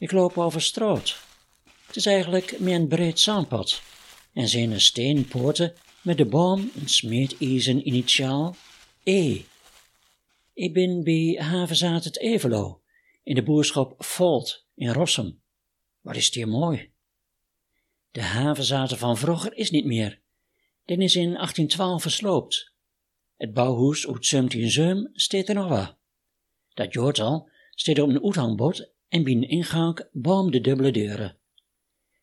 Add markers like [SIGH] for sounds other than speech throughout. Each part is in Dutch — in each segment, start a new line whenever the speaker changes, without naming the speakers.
Ik loop over straat. Het is eigenlijk meer een breed zandpad. En zijn steenpoorten met de boom een smeedijzen initiaal E. Ik ben bij havenzaad het Evelo, in de boerschap Volt in Rossum. Wat is die mooi. De havenzaten van vroeger is niet meer. Den is in 1812 versloopt. Het bouwhuis uit 1707 staat er nog wel. Dat jaartal staat op een uithangbord en bij een ingang boom de dubbele deuren.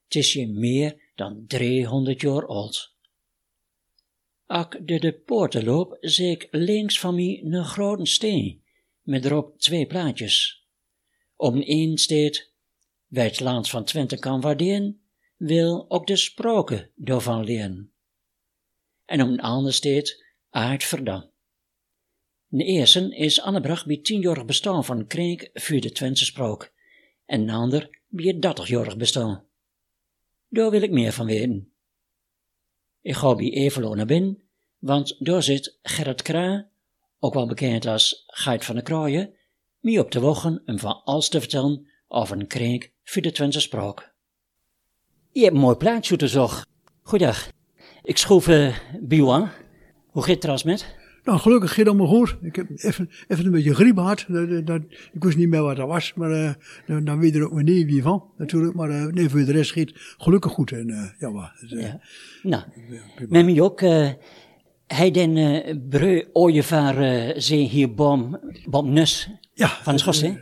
Het is je meer dan 300 jaar oud. Ak de de poorten loop, zie ik links van mij een grote steen, met erop twee plaatjes. Op een een staat, wij het land van Twente kan waarderen, wil ook de sproken daarvan leren. En op een ander Aard Verdam. De eerste is aangebracht bij tienjarig bestaan van Kreek voor de Twentse sprook, en een ander bij het dertigjarig bestaan. Daar wil ik meer van weten. Ik ga bij Evelo naar binnen, want daar zit Gerrit Kraa, ook wel bekend als Geit van de Kraaien, mij op te wachten om van alles te vertellen over een kreek voor de Twentse spraak. Je hebt een mooi plaatje te. Goeiedag. Ik schroef uh, u aan. Hoe gaat het trouwens met?
Nou, gelukkig gaat het allemaal goed. Ik heb even, even een beetje griep gehad. Dat, dat, ik wist niet meer wat dat was, maar uh, dan, dan weet er ook niet wie van, natuurlijk. Maar uh, nee, voor de rest gaat gelukkig goed. En, uh, ja, maar, dus,
ja. Nou, met mij ook. hij den breu ooievaar zee hier bom, bom nus
ja,
van de schos, hè?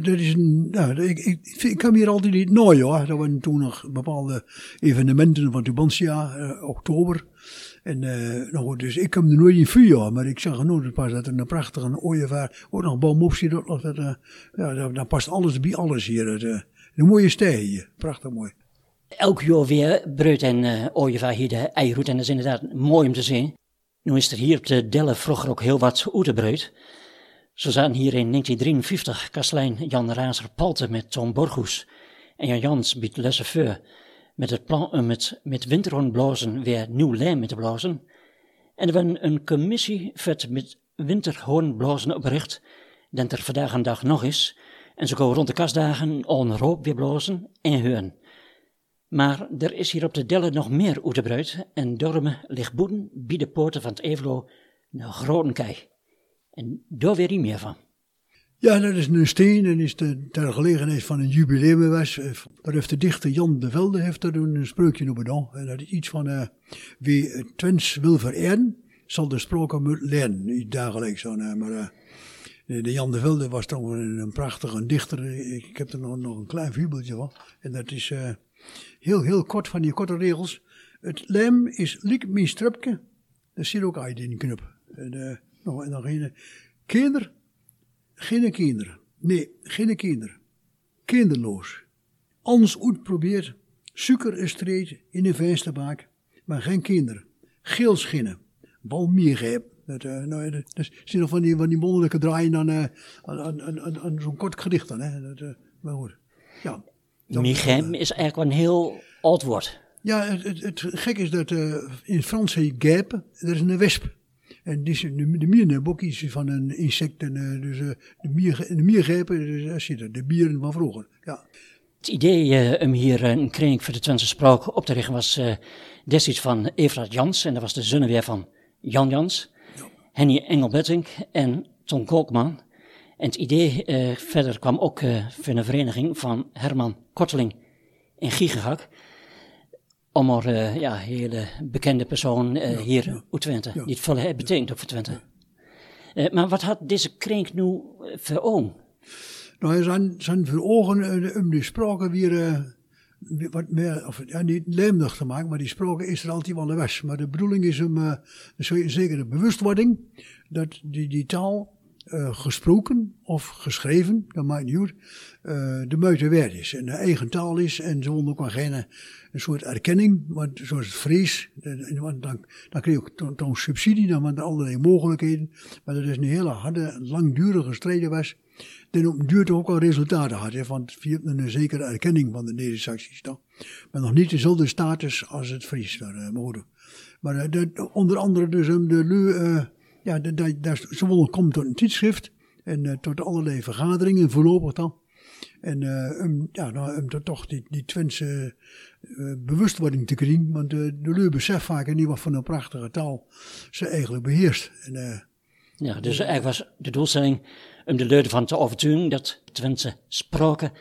Dat is een, nou, ik, ik, ik kwam hier altijd niet nooit hoor. Er waren toen nog bepaalde evenementen van Tubantia, oktober. En uh, nou, dus ik kwam er nooit in vuur, maar ik zag nooit pas dat er een prachtige ooievaar, ook nog boom op zit. Dat, uh, ja, dan past alles bij alles hier. Dat, uh, een mooie stijl hier, prachtig mooi.
Elk jaar weer breut en uh, ooievaar hier de eiroet en dat is inderdaad mooi om te zien. Nu is er hier op de Delle vroeger ook heel wat oeterbreut. Zo zaten hier in 1953 kastelein Jan Razer Palte met Tom Borgoes en Jan Jans biedt Lessefeur met het plan om met, met winterhoornblazen weer nieuw lijm te blazen. En er een commissie vet met winterhoornblazen opricht, dat er vandaag een dag nog is, en ze komen rond de kastdagen on roop weer blazen en heun. Maar er is hier op de Delle nog meer oetebruid, en dormen ligt boeten bij de poorten van het Evelo een grote kei. En daar weet hij meer van.
Ja, dat is een steen en is de, ter gelegenheid van een jubileum was. Daar heeft de dichter Jan de Velde heeft er een spreukje op gedaan. En dat is iets van uh, wie Twents wil vereren, zal de sproken moeten leren. Iets dagelijks zo. Maar uh, de Jan de Velde was toch een, een prachtige dichter. Ik, heb er nog, nog een klein voorbeeldje van. En dat is heel, heel kort van die korte regels. Het lijm is liek mijn strupje. Dat zit ook uit in knop. En, nou, en dan geen kinder, geen kinderen. Nee, geen kinderen. Kinderloos. Alles uitprobeert, suiker en street in de vensterbaak, maar geen kinderen. Geel schinnen, balmiergeep. Dat, uh, nou, dat, dat is nog van die, van die draaien aan, uh, aan, aan, aan, aan zo'n kort gedicht dan. Hè. Dat, uh, maar goed. Ja.
Migem is eigenlijk een heel oud woord.
Ja, het, het, het gek is dat in het Frans heet gepe, er is een wesp. En die, de, de miernebbok is van een insect. En, uh, dus uh, de, mier, de miergrepen, dus, daar zitten de bieren van vroeger. Ja.
Het idee om hier een kring voor de Twentse spraak op te richten was destijds van Evert Jans. En dat was de weer van Jan Jans, ja. Henny Engelbettink en Ton Kolkman. En het idee verder kwam ook van een vereniging van Herman Korteling in Giegehak om er uh, ja, hele bekende persoon uh, ja, hier ja, uit Twente, ja, die het betekent ook voor Twente. Uh, maar wat had deze kring nu voor ogen?
Nou, zijn, zijn voor ogen om die spraken weer wat meer, of ja, niet leemdig te maken, maar die spraken is er altijd wel de weg. Maar de bedoeling is om een zekere bewustwording dat die, die taal uh, gesproken of geschreven, dat maakt niet uit, uh, de moeite waard is. En de eigen taal is en zo ook wel geen een soort erkenning, want zoals het Fries, want dan, dan krijg je ook toch subsidie, dan waren er allerlei mogelijkheden. Maar dat is een hele harde, langdurige strijd was, die op duurt ook al resultaten had, hè, want via een zekere erkenning van de Neder-Saxisch dan. Maar nog niet dezelfde status als het Fries, daar, uh, maar, maar uh, onder andere dus um, de uh, ja, daar, daar, ze komt tot een tijdschrift en uh, tot allerlei vergaderingen voorlopig dan. En uh, ja, nou, om toch die, die Twentse uh, bewustwording te krijgen. Want de lui beseft vaak niet wat van een prachtige taal ze eigenlijk beheerst. En,
ja, dus eigenlijk was de doelstelling om de leden van te overtuigen dat Twentse spraken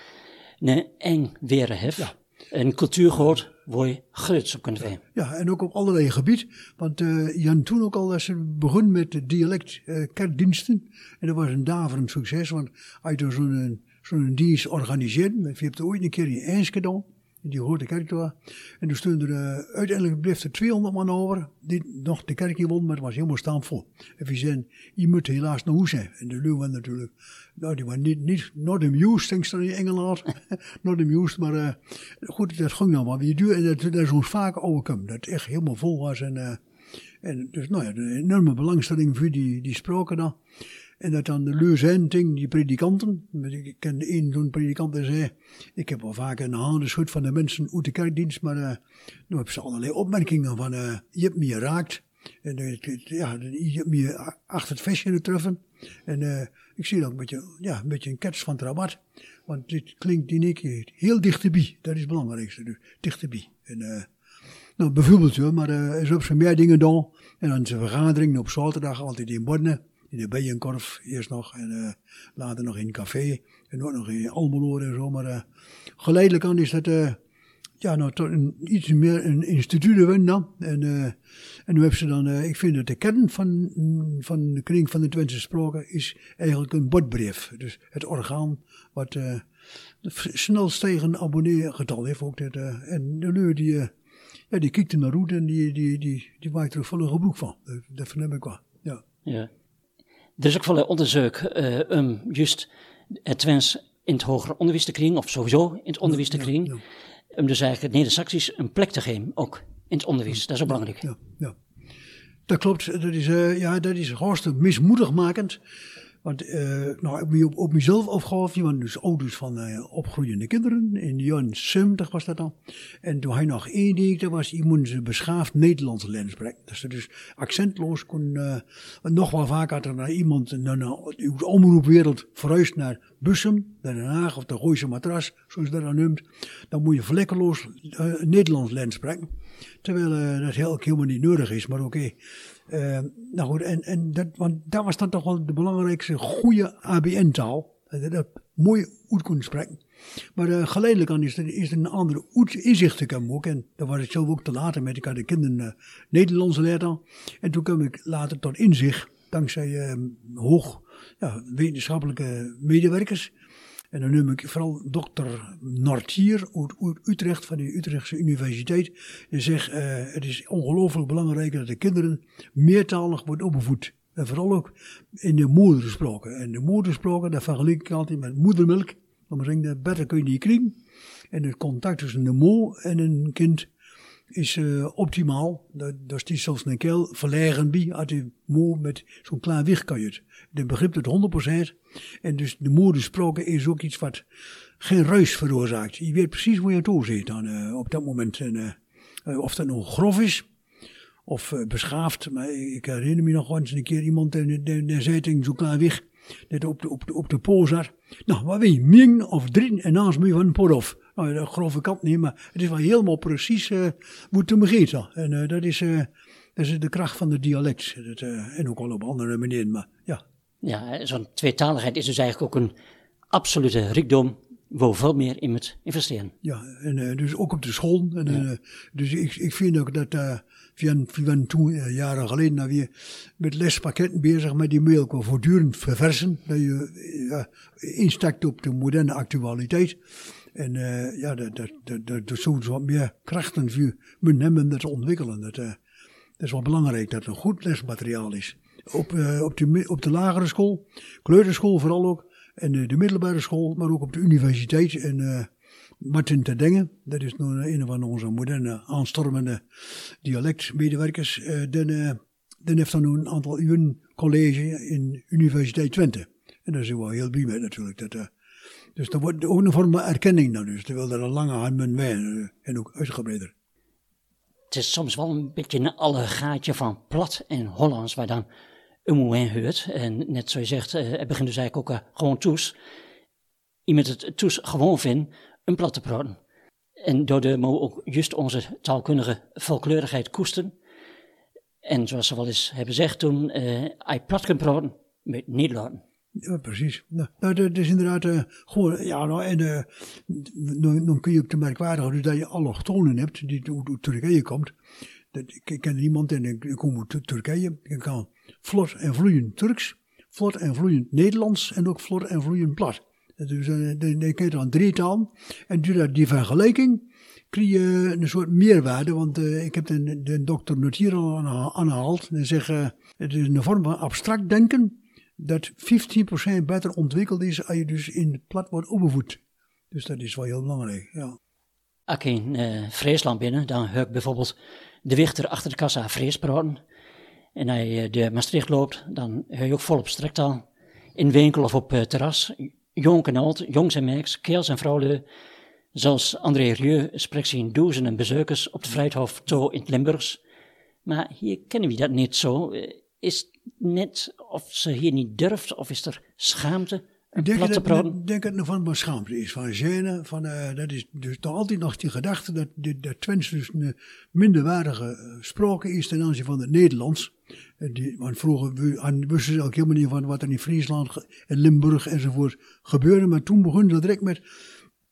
een eng weer heeft. Ja. Een cultuurgoed waar je groots op kunt vinden.
Ja, en ook op allerlei gebieden. Want uh, Jan toen ook al dat ze begon met de dialect uh. En dat was een daverend succes. Want als je zo'n zo'n dienst organiseert, je hebt ooit een keer in Eins die grote kerk daar. En toen stonden er, uh, uiteindelijk bleef er 200 man over, die nog de kerk in won, maar het was helemaal staanvol. En we zijn, je moet helaas naar huis zijn. En de Leeuwen natuurlijk, nou die waren niet, niet, not amused, denk ze [LAUGHS] in Engeland. not amused, maar uh, goed, dat ging nou maar weer duur. En dat, dat is ons vaak overkomen, dat het echt helemaal vol was. En, uh, en dus nou ja, de enorme belangstelling voor die, die spraken dan. En dat dan de leuzenting, die predikanten. Ik ken een zo'n predikant die zei, ik heb wel vaak een handen schud van de mensen uit de kerkdienst, maar uh, nu hebben ze allerlei opmerkingen van, uh, je hebt me geraakt. En ja, je hebt me achter het vestje getroffen. En uh, ik zie ook een beetje, ja, een beetje een kets van het rabat. Want dit klinkt die keer heel dichterbij. Dat is het belangrijkste, dus dichterbij. En, nou, bijvoorbeeld, maar er is op zo'n meer dingen dan. En dan is een vergadering op zaterdag altijd in Bodden in de Bijenkorf eerst nog. En uh, later nog in een café. En ook nog in Almelo en zo. Maar uh, geleidelijk aan is dat uh, ja, nou, iets meer een instituut geworden dan. En, en nu hebben ze dan, ik vind dat de kern van, van de kring van de Twentse Spraken is eigenlijk een bordbrief. Dus het orgaan wat snel stijgende abonneergetal heeft ook. Dat, en de leur die, ja, die kijkt naar route en die, die, die, die maakt er een boek van. Dat, dat vind ik wel. Ja.
ja. Er is ook veel onderzoek uh, um juist het Twens in het hoger onderwijs te krijgen, of sowieso in het onderwijs te krijgen. Ja. Om dus eigenlijk het Neder-Saxisch een plek te geven, ook in het onderwijs. Dat is ook belangrijk.
Ja, ja. Dat klopt. Dat is, uh, ja, dat is hartstikke mismoedigmakend. Want uh, nou, op, op mezelf afgaf, je dus ouders van uh, opgroeiende kinderen. In de jaren 70 was dat dan. En toen hij nog één deed, dat was iemand ze beschaafd Nederlandse lens spreken. Dat ze dus accentloos kon. Uh, nog wel vaak had er naar iemand naar de omroepwereld verhuisd naar Bussum, naar Den Haag of de Gooise Matras, zoals dat dan noemt. Dan moet je vlekkeloos Nederlands lens spreken. Terwijl dat heel, helemaal niet nodig is, maar oké. Uh, nou goed, en, en dat, want dat was dan toch wel de belangrijkste goede ABN-taal. Dat, dat mooi uit kon spreken. Maar uh, geleidelijk aan is er, is een andere inzicht gekomen ook. En dan was ik zelf ook te later met. Ik de kinderen Nederlands leren. En toen kwam ik later tot inzicht, dankzij hoog ja, wetenschappelijke medewerkers. En dan noem ik vooral dokter Nortier uit, Utrecht, van de Utrechtse Universiteit. Die zegt, uh, het is ongelooflijk belangrijk dat de kinderen meertalig worden opgevoed. En vooral ook in de moedersproken. En de moedersproken, dat vergelijk ik altijd met moedermelk. Dan zeggen, de beter kun je niet krijgen. En het contact tussen de moe en een kind is uh, optimaal. Dat, dat is zelfs een keel verleggen bij, als je moe met zo'n klein het. De begrip het 100%. En dus de moedersproken is ook iets wat geen ruis veroorzaakt. Je weet precies hoe je toe zit dan uh, op dat moment. En, uh, of dat nog grof is, of beschaafd. Maar ik herinner me nog eens een keer iemand, die zei tegen zo'n klein wicht, dat op de, op de, op de. Nou, wat weet je, ming of drie en naast me van een. Nou, de grove kant niet, maar het is wel helemaal precies uh, hoe het. En uh, dat, is, uh, dat is de kracht van het dialect. Dat, en ook al op andere manieren, maar ja.
Ja, zo'n tweetaligheid is dus eigenlijk ook een absolute rijkdom we veel meer in moet investeren.
Ja, en dus ook op de school. En, ja. dus ik, ik vind ook dat we waren toen, jaren geleden, nou weer met lespakketten bezig, maar die ook wel voortdurend verversen. Dat je instakt op de moderne actualiteit. En uh, ja, dat, dat, dat, dat, dat zo wat meer krachten voor moeten hebben dat te ontwikkelen. Dat, uh, dat is wel belangrijk dat er een goed lesmateriaal is. Op, uh, op, de, op de lagere school, kleuterschool vooral ook, en de middelbare school, maar ook op de universiteit. En Martin Terdengen, dat is nog een van onze moderne aanstormende dialectmedewerkers. dan, dan heeft dan een aantal uren college in Universiteit Twente. En daar zijn we heel blij mee natuurlijk. Dat, dus er wordt ook een vorm van erkenning dan dus, terwijl er een lange handen wijn en ook uitgebreider.
Het is soms wel een beetje een allegaatje van plat en Hollands waar dan een moe hoort. En net zoals je zegt, uh, het begint dus eigenlijk ook uh, gewoon toes. iemand het toes gewoon vindt een plat te praten. En door de ook juist onze taalkundige volkleurigheid koesten. En zoals ze wel eens hebben gezegd toen, hij plat kan praten, met niet laten.
Ja, precies. Nou, nou dat is inderdaad uh, gewoon, ja, nou, en dan, dan, kun je ook te merkwaardig dus dat je allochtonen hebt, die uit Turkije komt. Dat, ik ken iemand en ik kom uit Turkije, ik kan vlot en vloeiend Turks, vlot en vloeiend Nederlands en ook vlot en vloeiend plat. Dus uh, dan krijg je dan drie talen. En door die vergelijking krijg je een soort meerwaarde. Want uh, ik heb de, de dokter Notier al aangehaald. En zeggen, het is een vorm van abstract denken dat 15% beter ontwikkeld is als je dus in het plat wordt opgevoed. Dus dat is wel heel belangrijk, ja.
Als ik in uh, Friesland binnen, dan hoor ik bijvoorbeeld de wichter achter de kassa Fries. En als je de Maastricht loopt, dan hoor je ook volop strektaal. In winkel of op uh, terras, jong en oud, jongs en meeks, kerels en vrouwen. Zoals André Rieu spreekt zien duizenden bezoekers op de Vrijthof To in het Limburgs. Maar hier kennen we dat niet zo. Eh, is net of ze hier niet durft, of is er schaamte?
Ik denk, dat, ik denk dat het van wat schaamte is, van gêne. Van, uh, dat is dus toch altijd nog die gedachte dat, dat, Twents dus een minderwaardige sprake is ten aanzien van het Nederlands. Die, want vroeger wisten ze ook helemaal niet van wat er in Friesland en Limburg enzovoort gebeurde. Maar toen begon ze direct met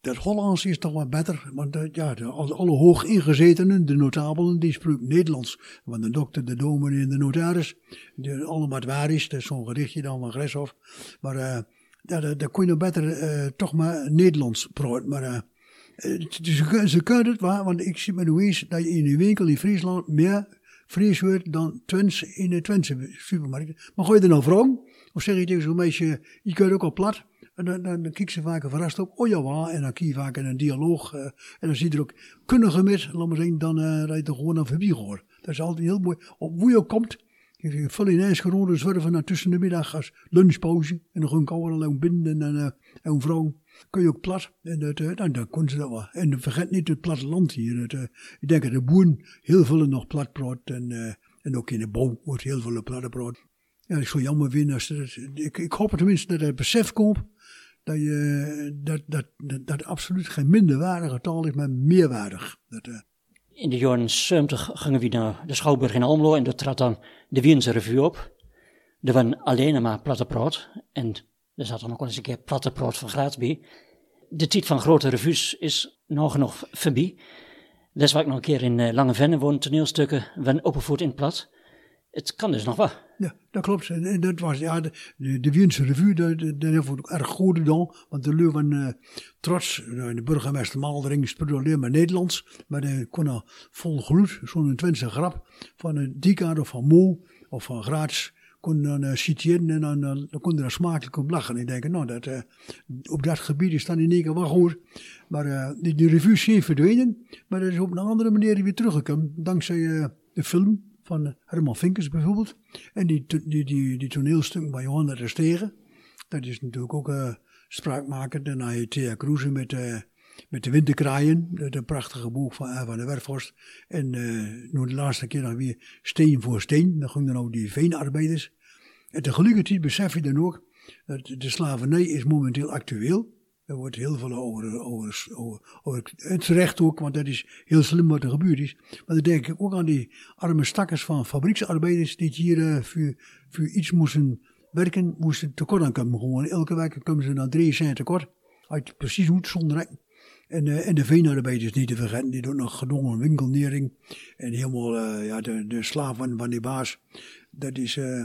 dat Hollands is toch wat beter, want uh, ja, de, alle hoog ingezetenen, de notabelen, die spreken Nederlands. Want de dokter, de dominee en de notaris, die, allemaal waar is, dat is zo'n gedichtje dan van Greshoff. Maar uh, daar kon je nog beter uh, toch maar Nederlands praten. Maar ze, ze kunnen het waar, want ik zie me nu eens dat je in de winkel in Friesland meer Fries wordt dan Twents in de Twentse supermarkt. Maar gooi je er nou vragen? Of zeg je tegen zo'n meisje, je kunt ook al plat? En dan, dan, dan kijk ze vaak verrast op, oh ja. En dan kies je vaak in een dialoog. Uh, en dan zie je er ook kundige met, laat maar zeggen, dan uh, rijdt er gewoon aan voorbij hoor. Dat is altijd heel mooi. Op hoe je komt, je vul ineens gewoon zwerven naar tussen de middag als lunchpauze. En dan gaan we alleen binnen en, uh, en een vrouw kun je ook plat. En dat, uh, dan, dan kon ze dat wel. En vergeet niet het platteland hier. Het, uh, ik denk dat de boeren heel veel nog plat praat. En, en ook in de bouw wordt heel veel plat praat. Ja, ik zou jammer vinden als ik, ik hoop tenminste dat er besef komt dat, je, dat, dat, dat, dat absoluut geen minderwaardige taal is, maar meerwaardig. Dat.
In de jaren 70 gingen we naar de Schouwburg in Almelo en daar trad dan de Wiense Revue op. Er waren alleen maar platte praat en er zat dan ook wel eens een keer platte praat van Graats bij. De tijd van grote revues is nog voorbij. Les waar ik nog een keer in uh, Lange Venne woon, toneelstukken, van opgevoerd in plat. Het kan dus nog wel.
Ja, dat klopt. En, dat was ja, de, de, de Wiense revue, dat, dat, ook erg goed dan. Want de Leu van uh, Trots, de burgemeester Maldering, speelde alleen maar Nederlands. Maar hij kon er vol gloed, zo'n Twentse grap, van een Dikaard of van Mo of van Graats, kon dan uh, en dan, dan kon er smakelijk op lachen. En ik denk, nou, dat, uh, op dat gebied is dan in één keer wel goed. Maar uh, die, die revue is verdwenen, maar dat is op een andere manier weer teruggekomen, dankzij de film van Herman Vinkers bijvoorbeeld. En die, die, die, die toneelstuk bij Johanna de Stegen. Dat is natuurlijk ook uh, spraakmakend. En dan Thea Kroeze met, uh, met de Winterkraaien. Dat prachtige boek van uh, van de Werfhorst. En nu de laatste keer nog weer Steen voor Steen. Dan gingen dan ook die veenarbeiders. En tegelijkertijd besef je dan ook dat de slavernij is momenteel actueel. Er wordt heel veel over, over, over, het recht ook, want dat is heel slim wat er gebeurd is. Maar dan denk ik ook aan die arme stakkers van fabrieksarbeiders die hier uh, voor, voor iets moesten werken, moesten tekort aan komen. Gewoon elke week komen ze naar drie cent tekort. Uit precies hoe zonder. En, uh, en de veenarbeiders niet te vergeten, die doen nog gedwongen winkelnering. En helemaal uh, ja, de, de slaven van die baas. Dat is, uh,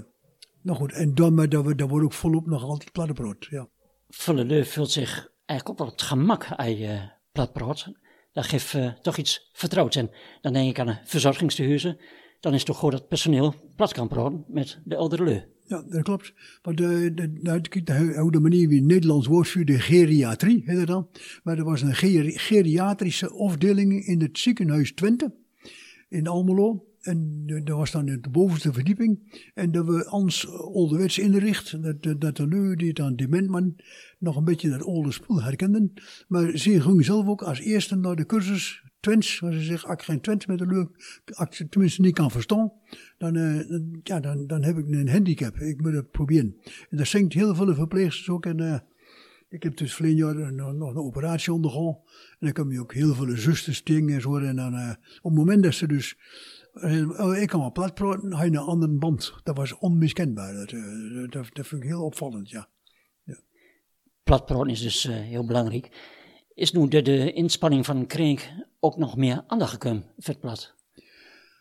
nou goed, en dan, maar dat wordt ook volop nog altijd plattebrood, ja.
Vulleleu vult zich eigenlijk ook wel het gemak aan je platbrood. Dat geeft uh, toch iets vertrouwd. En dan denk ik aan een verzorgingstehuizen. Dan is het toch goed dat personeel plat kan praten met de oudere.
Ja, dat klopt. Want de, de, de, de oude manier wie Nederlands woord voor de geriatrie, heet dan. Maar er was een geriatrische afdeling in het ziekenhuis Twente, in Almelo. En dat was dan de bovenste verdieping. En dat we ons ouderwets inricht. Dat, dat, dat de lui die dan dementman nog een beetje dat oude spul herkenden. Maar ze gingen zelf ook als eerste naar de cursus Twents. Waar ze zeggen, als ik geen Twents met de lui, als ik tenminste niet kan verstaan, dan, uh, ja, dan, dan heb ik een handicap. Ik moet het proberen. En daar zingt heel veel verpleegsters ook. En uh, Ik heb dus verleden jaar nog, een operatie ondergaan. En dan kan je ook heel veel zusters dingen en zo. En dan, op het moment dat ze dus... Uh, ik kan wel plat praten, je een andere band. Dat was onmiskenbaar. Dat, uh, dat, dat vind ik heel opvallend, ja.
ja. Platpraten is dus heel belangrijk. Is nu de, de inspanning van Krenk ook nog meer aandacht gekomen?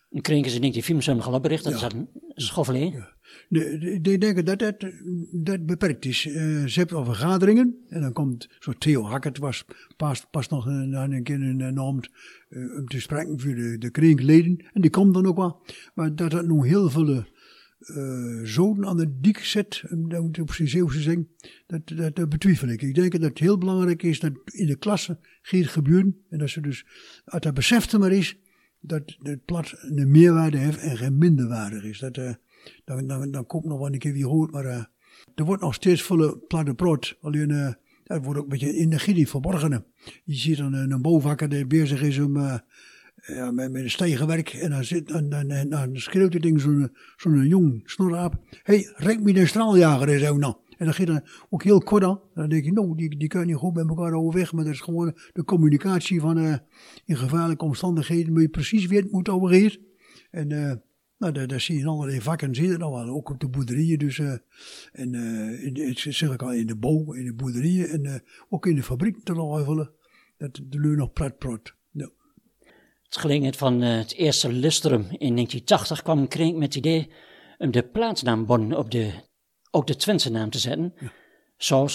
Een Krenk is in 1974 al opgericht, dat ja. is een schoffelé. Ja.
Ik denk dat dat, dat beperkt is. Uh, ze hebben al vergaderingen en dan komt zo Theo Hackert was pas, pas nog een, een keer een naam uh, om te spreken voor de, de kringleden. En die komt dan ook wel. Maar dat dat nu heel veel uh, zoden aan de dik zet, om op zijn Zeeuwse zeggen, dat, dat, betwijfel ik. Ik denk dat het heel belangrijk is dat in de klasse gaat gebeuren. En dat ze dus, als dat beseft er maar is, dat het plat een meerwaarde heeft en geen minderwaardig is. Dat, dan, dan, dan komt nog wel een keer wie hoort, maar uh, er wordt nog steeds volle platte brood. Alleen, uh, dat wordt ook een beetje giddy verborgen. Je ziet dan een, een bouwvakker die bezig is om, ja, met, een stegenwerk. En dan, zit, en, en, en, dan schreeuwt het ding zo'n jong snoraap. Hé, hey, rek me de straaljager eens zo nou. En dan gaat dan ook heel kort aan. Dan denk je, nou, die, die kunnen niet goed met elkaar overweg. Maar dat is gewoon de communicatie van in gevaarlijke omstandigheden. Moet je precies weten moet overgeven. En uh, nou, daar, daar zie je in allerlei vakken, zie je dat wel. Ook op de boerderijen dus. Uh, en uh, in, ik zeg ik al, in de bouw, in de boerderijen. En uh, ook in de fabriek te nog Dat de leur nog prat prot. Ja.
Het gelegenheid van het eerste lustrum in 1980 kwam Krenk met het idee om de plaatsnaambon op de, ook de Twentse naam te zetten. Ja.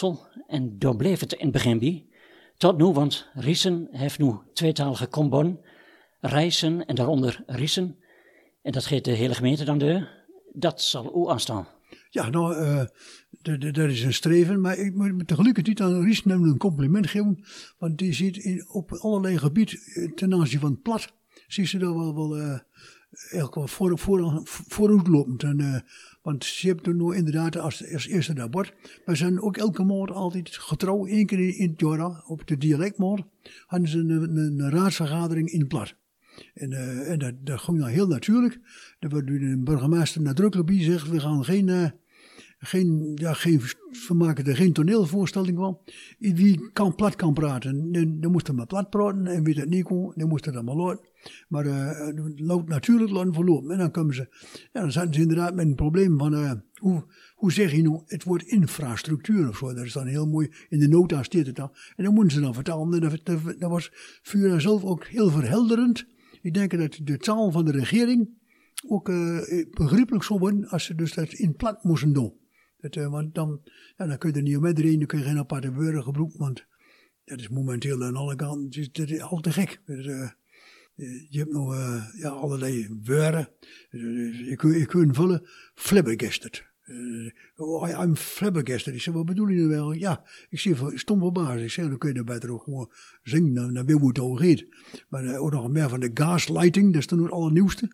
En daar bleef het in het begin bij. Tot nu, want Riesen heeft nu tweetalige kombon. Rijssen en daaronder Riesen. En dat geeft de hele gemeente dan de. Dat zal ook aanstaan.
Ja, nou, uh, dat is een streven. Maar ik moet tegelijkertijd aan Ries een compliment geven. Want die ziet in, op allerlei gebieden eh, ten aanzien van het plat. Zie ze daar wel, wel uh, voor, voor, vooruitlopend. En, want ze hebben nu inderdaad als, als eerste dat bord. Maar ze zijn ook elke morgen altijd getrouw. één keer in het jaar op de dialectmoord. Hadden ze een, een, een raadsvergadering in het plat. En, uh, en dat, dat ging dan heel natuurlijk. Er wordt de burgemeester nadrukkelijk bij zegt, we gaan geen, uh, geen, ja, geen, we er geen toneelvoorstelling van. Wie kan plat kan praten, dan, moest er maar plat praten. En wie dat niet kon, dan moest er dan maar laten. Maar uh, loopt natuurlijk laten verlopen. En dan komen ze, dan zaten ze inderdaad met een probleem van, hoe, hoe zeg je nou, het wordt infrastructuur of zo. Dat is dan heel mooi, in de nota staat het dan. En dan moeten ze dan vertalen. Dat, dat, dat was voor zelf ook heel verhelderend. Ik denk dat de taal van de regering ook uh, begrijpelijk zou worden als ze dus dat in plat moesten doen. Dat, uh, want dan, ja, dan kun je er niet omheen dan kun je geen aparte burger gebruiken, want dat is momenteel aan alle kanten dat is al te gek. Dat, uh, je hebt nog ja, allerlei woorden. Je, kunt, je kunt vullen flabbergasted. Uh, oh, I'm flabbergasted. Ik zeg, wat bedoel je nou wel? Ja, ik zie stom verbaasd. Ik zeg, dan kun je beter ook gewoon zingen. Het over gaat. Maar uh, ook nog meer van de gaslighting. Dat is dan het allernieuwste.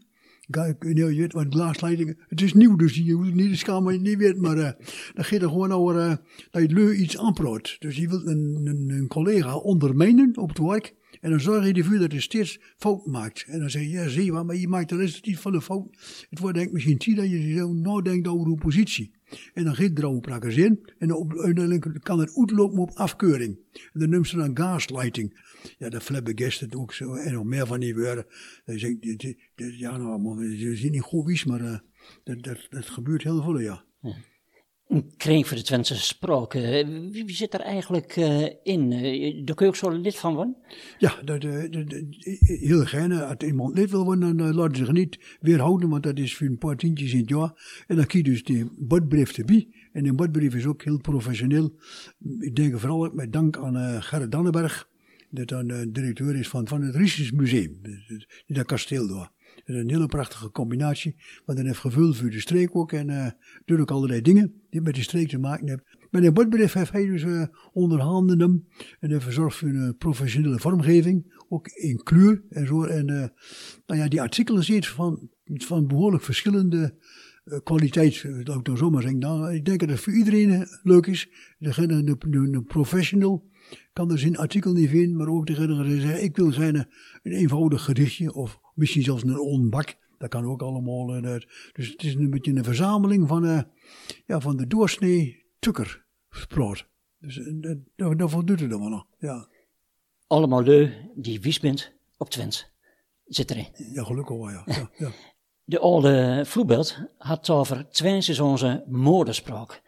Je weet wat gaslighting Het is nieuw, dus je hoeft niet de schaam niet weet. Maar uh, dan gaat er gewoon over uh, dat je leu iets aanpraat. Dus je wilt een, een, een collega ondermijnen op het werk. En dan zorg je ervoor dat je steeds fout maakt. En dan zeg je, ja, zie je maar je maakt de rest niet van de fout. Het wordt denk ik misschien tijd dat je zo nadenkt over uw positie. En dan gaat er over in. En uiteindelijk kan het uitlopen op afkeuring. En dan noemen ze dan gaslighting. Ja, dat flabbergasted ook zo. En nog meer van die woorden. Dan zeg ik, ja, nou, je ziet niet goed wie maar uh, dat, dat, dat gebeurt heel veel, ja. ja
een kring voor de Twentse spraak. Wie, wie, zit er eigenlijk uh, in? Uh, daar kun je ook zo lid van worden?
Ja, dat, uh, heel gerne. Als iemand lid wil worden, dan laten ze zich niet weerhouden, want dat is voor een paar tientjes in het jaar. En dan kies je dus die badbrief erbij. En die badbrief is ook heel professioneel. Ik denk vooral met dank aan Gerrit Dannenberg, dat dan directeur is van, van het Riesens Museum, dat kasteel daar een hele prachtige combinatie. Wat dan heeft gevuld voor de streek ook. En uh, doet ook allerlei dingen die met de streek te maken hebben. Met een bordbedrijf heeft hij dus uh, onderhanden hem. En hij verzorgt voor een professionele vormgeving. Ook in kleur en zo. En uh, nou ja, die artikelen ziet van, van behoorlijk verschillende kwaliteit. Dat ik dan zomaar zeggen. Nou, ik denk dat het voor iedereen leuk is. Degene, de, de, de professional kan er zijn artikel niet vinden, maar ook degene die zegt, ik wil zijn een eenvoudig gedichtje of Misschien zelfs een onbak. Dat kan ook allemaal. dus het is een beetje een verzameling van, uh, ja, van de doorsnee tukkersproot. Dus eh, dat, dat, dat voldoet het allemaal nog. Ja,
Allemaal leu die wies bent op Twent. Zit erin.
ja gelukkig wel, ja. ja, [LAUGHS] ja.
De oude vloebeeld had over twee seizoenen moorderspraak.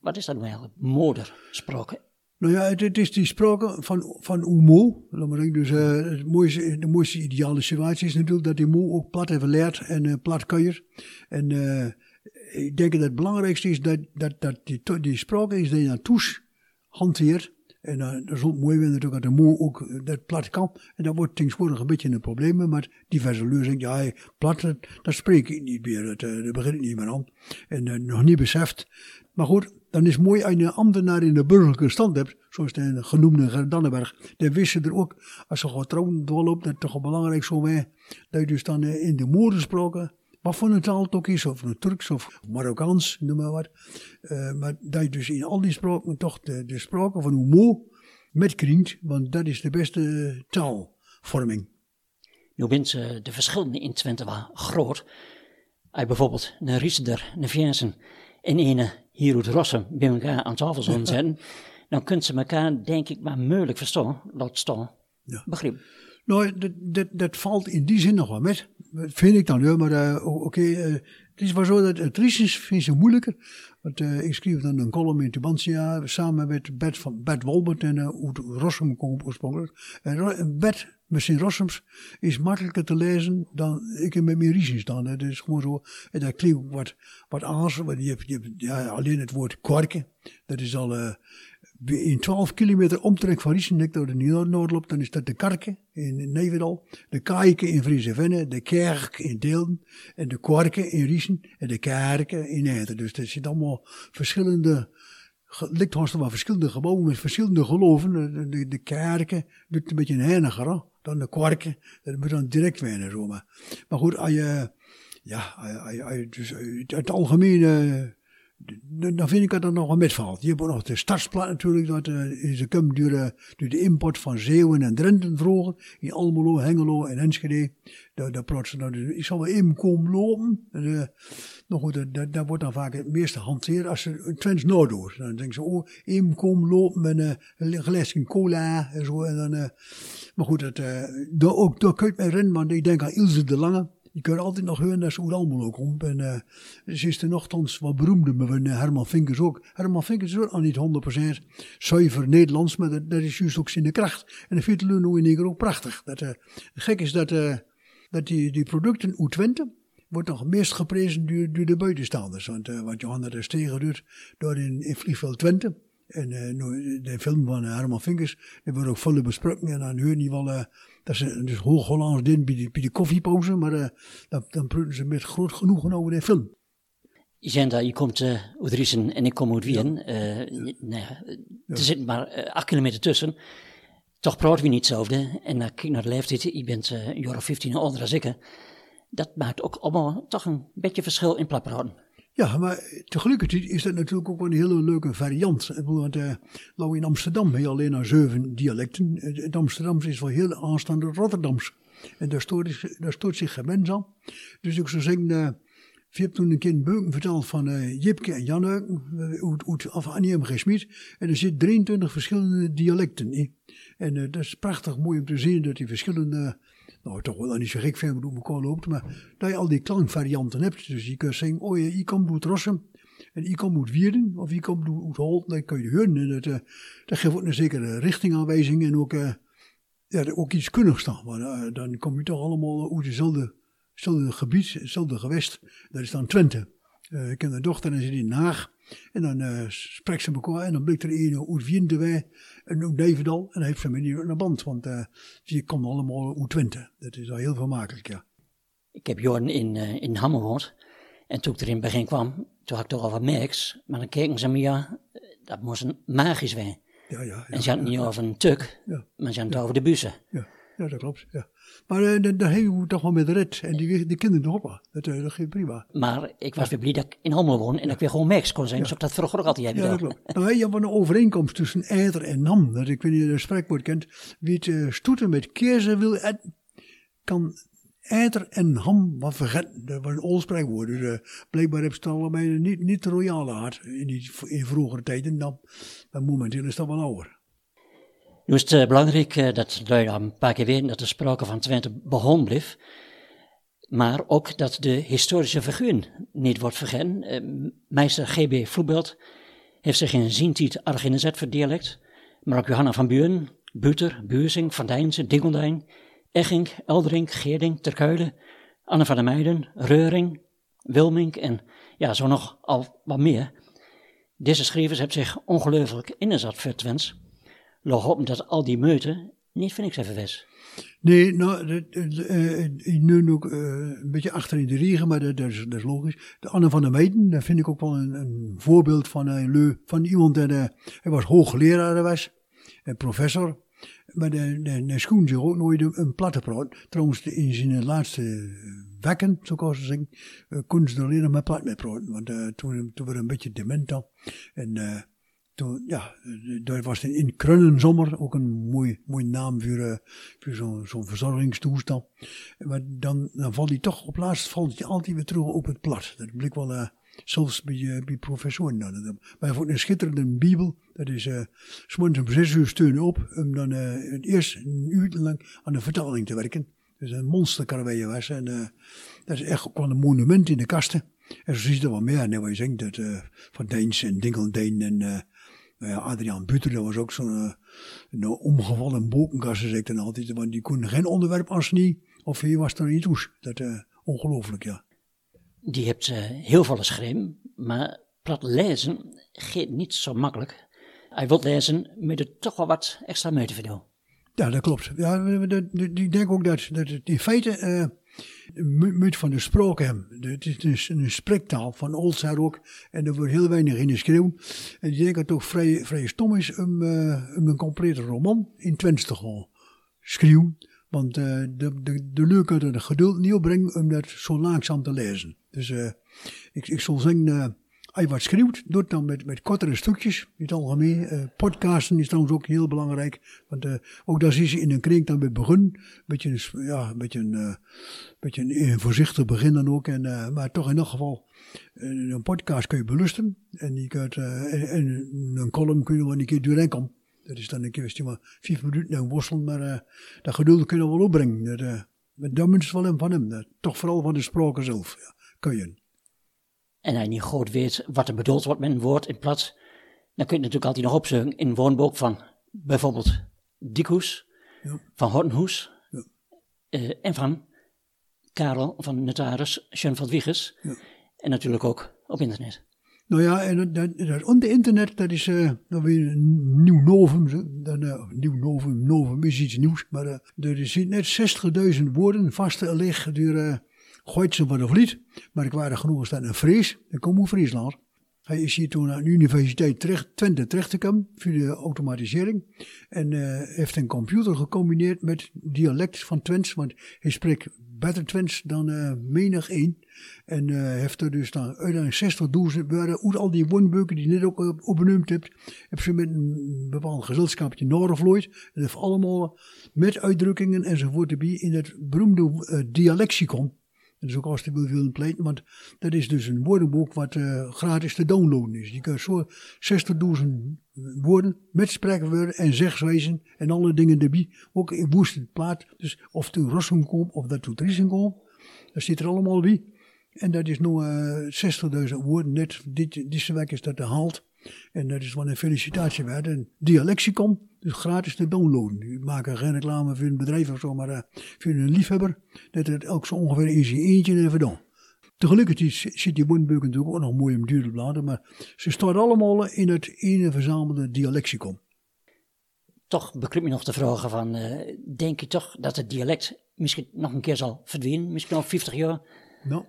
Wat is dat nou eigenlijk, moorderspraak?
Nou ja, het, het is die sprake van, van maar zeggen, dus eh, het mooiste, de mooiste ideale situatie is natuurlijk dat die moe ook plat heeft geleerd en eh, plat kuier. En eh, ik denk dat het belangrijkste is dat, dat, dat die, die sprake is dat je naar toes hanteert. En dat is ook mooi natuurlijk dat de moe ook dat plat kan. En dat wordt tegenwoordig een beetje een probleem met diverse lezingen. Ja, plat, dat, dat spreek ik niet meer. Dat, daar begin niet meer aan. En nog niet beseft. Maar goed, dan is mooi als je een ambtenaar in de burgerlijke stand hebt, zoals de genoemde Gert Dannenberg. Die wisten er ook, als ze gewoon doorloopt, dat het toch belangrijk zo mee, dat je dus dan eh, in de moordensproken, wat voor een taal het ook is, of een Turks of Marokkaans, noem maar wat. eh, maar dat je dus in al die sproken toch de, de sproken van Humo metkringt, want dat is de beste taalvorming.
Nu bent eh, de verschillen in Twente wel groot. Je bijvoorbeeld een Riesender, een Viersen en een hier uit Rossum bij elkaar aan tafel zullen [LAUGHS] zetten, dan kunnen ze elkaar denk ik maar moeilijk verstaan, laat staan.
Ja.
Begrip.
Nou, dat, dat, dat valt in die zin nog wel met. Vind ik dan, ja. Maar eh, oké, eh, het is wel zo dat het Riesens vind ze moeilijker. Want eh, ik schreef dan een column in Tubantia samen met Bert, van, Bert Wolbert en uh, Rossum oorspronkelijk. En Bert, misschien Rossums, is makkelijker te lezen dan ik met mijn Riesens dan. Het is gewoon zo, en dat klinkt wat, wat anders. Want je hebt, je hebt ja, alleen het woord kwarken, dat is al... eh, in 12 kilometer omtrek van Riesendik door de Noord loopt, dan is dat de Karken in Neverdal, de Kaiken in Friesevenne, de Kerk in Deelden en de Kwarken in Riesen en de Kerken in Eindhoven. Dus er zitten allemaal verschillende, haast wel verschillende gebouwen met verschillende geloven. De, de, de Kerken doet een beetje een heiniger, dan de Kwarken, dat moet dan direct wennen zo maar. Maar goed, als je, ja, als je- als je- dus het algemene dan vind ik dat er nog wel metvalt. Je hebt ook nog de startsplat natuurlijk, dat eh, is komt door, de- import van Zeeuwen en Drenthe vroeger, in Almelo, Hengelo en Enschede. Daar, daar praten ze nou, dus ik zal wel in komen lopen. En, eh, nou goed, dat, dat, dat wordt dan vaak het meeste hanteerd als ze een Twents. Dan denken ze, oh, in komen lopen met eh, een glaasje cola en zo. En dan, maar goed, dat, daar, ook, daar kun je rennen, want ik denk aan Ilse de Lange. Je kunt altijd nog horen dat ze uit Almelo komt. En eh, ze is er nogthans wat beroemder, maar van, eh, Herman Vinkers ook. Herman Vinkers is ook al niet 100% zuiver Nederlands, maar dat, is juist ook zijn kracht. En dat vindt Luno in keer ook prachtig. Dat, eh, gek is dat, eh, dat die, die producten uit Twente, wordt nog meest geprezen door, door de buitenstaanders. Want eh, wat Johanna de Stegen doet, door in, in Vliegveld Twente. En nou, de film van Herman Vinkers, die wordt ook volle besproken. En dan hoor je wel eh, dat ze dus Hoog-Hollands doen bij de, bij de koffiepauze. Maar eh, dan, dan ze met groot genoegen over de film.
Jenta, je komt eh uit Riesen en ik kom uit Wien. Eh, nou ja, Er zit maar eh, acht kilometer tussen. Toch praten we niet hetzelfde. En dan kijk naar de leeftijd. Je bent eh, een jaar of 15 ouder als ik. Dat maakt ook allemaal toch een beetje verschil in platpraten.
Ja, maar tegelijkertijd is dat natuurlijk ook een hele leuke variant. Want nou in Amsterdam heb je alleen maar zeven dialecten. Het het Amsterdams is wel heel aanstaande Rotterdams. En daar stoort, daar zich geen mens aan. Dus ik zou zeggen, eh je hebt toen een een beuken verteld van eh, Jipke en Jan Euken, uit, uit, of Annie. G. Smit. En er zitten 23 verschillende dialecten in. En dat is prachtig mooi om te zien dat die verschillende, nou toch wel niet zo gek veel elkaar loopt, maar dat je al die klankvarianten hebt. Dus je kunt zeggen, oh je, je komt uit Rossum en je komt uit Wierden of je komt uit Holt, dan kun je horen. En dat, eh, dat geeft ook een zekere richtingaanwijzing en ook, eh, ja, ook iets kunnigs dan. Maar eh, dan kom je toch allemaal uit dezelfde gebied, hetzelfde gewest. Dat is dan Twente. Ik heb een dochter en zit in Den Haag. En dan eh spreekt ze elkaar en dan blijkt er een uit wij en ook Nevendal. En dan heeft ze me niet naar band, want eh ze komen allemaal uit Twente. Dat is al heel vermakelijk, ja.
Ik heb jaren in, eh in gewoond. En toen ik er in het begin kwam, toen had ik toch al wat merks. Maar dan keken ze me, ja, eh, dat moest een magisch zijn.
Ja, ja, ja.
En ze hadden het niet over een tuk, maar ze hadden het over de bussen.
Ja, ja dat klopt. Ja. Maar eh, daar- daar hebben we toch wel met red. En die, die kinderen hoor. Dat, eh, dat gaat prima.
Maar ik was weer blij dat ik in Hammel woon en dat ik weer gewoon merks kon zijn. Zoals ik dat vroeger ook altijd heb
Ja, dat klopt. Nou, je hebt een overeenkomst tussen eider en nam. Dat ik weet niet of je het spreekwoord kent. Wie het eh, stoeten met keersen wil kan eter en ham wat vergeten. Dat was een oud spreekwoord. Dus uh, blijkbaar hebben ze het allemaal niet, niet de royale hart in, die, in vroegere tijden. Dan, dan momenteel is dat wel ouder.
Nu is het uh, belangrijk uh, dat jullie een paar keer weten dat er sprake van Twente begon bleef. Maar ook dat de historische figuur niet wordt vergeten. meester G.B. Vloebelt heeft zich in Zientiet Arginezet verdialect. Maar ook Johanna van Buren, Buter, Buursing, Van Dijnse, Dingeldijn, Egging, Eldering, Geerding, Terkuilen, Anne van der Meijden, Reuring, Wilmink en ja, zo nog al wat meer. Deze schrijvers hebben zich ongelooflijk ingezet voor Twents. Log op dat al die meuten niet vind ik even wes.
Nee, nou, dat, uh, nu ook een beetje achter in de regen, maar dat, is, dat, is, logisch. De Anne van der Meijden, dat vind ik ook wel een, een voorbeeld van, een leu, van iemand die, hij was hoogleraar was, en professor. Maar de, schoen zich ook nooit een platte praat. Trouwens, in zijn laatste wekken, zo kan ze zeggen, kon ze er alleen nog. Want toen, toen we een beetje dement al. En uh, ja, daar was in, in Krunnenzomer ook een mooi, mooi naam voor, uh, voor zo'n zo'n verzorgingstoestand. Maar dan, dan valt hij toch, op laatst valt hij altijd weer terug op het plat. Dat blijkt wel, uh, zelfs bij, uh, bij professoren. Dan. Maar voor een schitterende bibel, dat is, uh, s'morgens om zes uur steunen op, om dan uh, eerst een uur lang aan de vertaling te werken. Dus een monsterkarwei was. En uh, dat is echt wel een monument in de kasten. En zo zie er wel meer. En wat je dat uh, Van Deens en Dinkeldeen en nou ja, Adriaan Buter, dat was ook zo'n uh, omgevallen bokenkast, zeg ik dan altijd. Want die kon geen onderwerp als niet, of hier was er niet toes. Dat uh, ongelooflijk, ja.
Die hebt uh, heel veel geschreven, maar plat lezen gaat niet zo makkelijk. Hij wil lezen met er toch wel wat extra moeite voor
Ja, dat klopt. Ja, ik denk ook dat, dat het in feite moet van de sprook hebben. Het is een, spreektaal van Oldzaar ook. En er wordt heel weinig in geschreven. En ik denk dat het toch vrij, vrij stom is om, om een complete roman in Twents te schreeuwen. Want uh, de, de, de geduld niet opbrengen om dat zo langzaam te lezen. Dus ik, ik zal zeggen je wat schreeuwt, doe het dan met, met kortere stukjes, in het algemeen. Uh, podcasten is trouwens ook heel belangrijk. Want uh, ook daar zie je in een kring dan bij begin. Beetje, ja, een beetje een, uh, beetje een, voorzichtig begin dan ook. En, maar toch in elk geval, een podcast kun je belusten. En, je kunt, en, een column kun je wel een keer doorheen komen. Dat is dan een kwestie van vijf minuten lang worstelen. Maar dat geduld kun je wel opbrengen. Met dat is wel van hem. toch vooral van de spraken zelf. Ja, kun je
en hij niet goed weet wat er bedoeld wordt met een woord in plaats, dan kun je natuurlijk altijd nog opzoeken in een woonboek van bijvoorbeeld Dikhoes, ja. van Hortenhoes ja. uh, en van Karel van notaris Jean van Wiegers. Ja. En natuurlijk ook op internet.
Nou ja, en dat, dat, onder internet, dat is uh, dan weer een nieuw novum. Dan, uh, nieuw novum, novum is iets nieuws. Maar uh, er zitten net 60.000 woorden vaste liggen door gooit ze van de vliet. Maar ik waren genoeg staan in Fries. Ik kom uit Friesland. Hij is hier toen aan de universiteit terecht, Twente terechtgekomen via de automatisering. En uh, heeft een computer gecombineerd met dialect van Twents. Want hij spreekt beter Twents dan uh, menig één. En uh, heeft er dus dan uiteindelijk 60.000 woorden uit al die woordboeken die je net ook opgenoemd hebt. Heb ze met een bepaald gezelschapje Noordervloeit. Dat heeft allemaal met uitdrukkingen enzovoort erbij in het beroemde dialecticon. Dat is ook hartstikke veel pleiten, want dat is dus een woordenboek wat uh, gratis te downloaden is. Je kunt zo 60.000 woorden met spreekwoorden en zegswijzen en alle dingen erbij. Ook in woeste plaat. Dus of toen Rossum komt of dat toen komt. Dat zit er allemaal bij. En dat is nu uh, 60.000 woorden. Net dit, deze week is dat gehaald. En dat is wel een felicitatie waard. Een dialexicon, dus gratis te downloaden. U maakt geen reclame voor een bedrijf of zo, maar uh, voor een liefhebber. Dat het elk zo ongeveer in zijn eentje even doen. Tegelijkertijd zit die woordboek natuurlijk ook nog mooi om duur te bladen, maar ze staan allemaal in het ene verzamelde dialexicon.
Toch bekruipt me nog de vragen van, uh, denk je toch dat het dialect misschien nog een keer zal verdwijnen, misschien al 50 jaar?
Nou,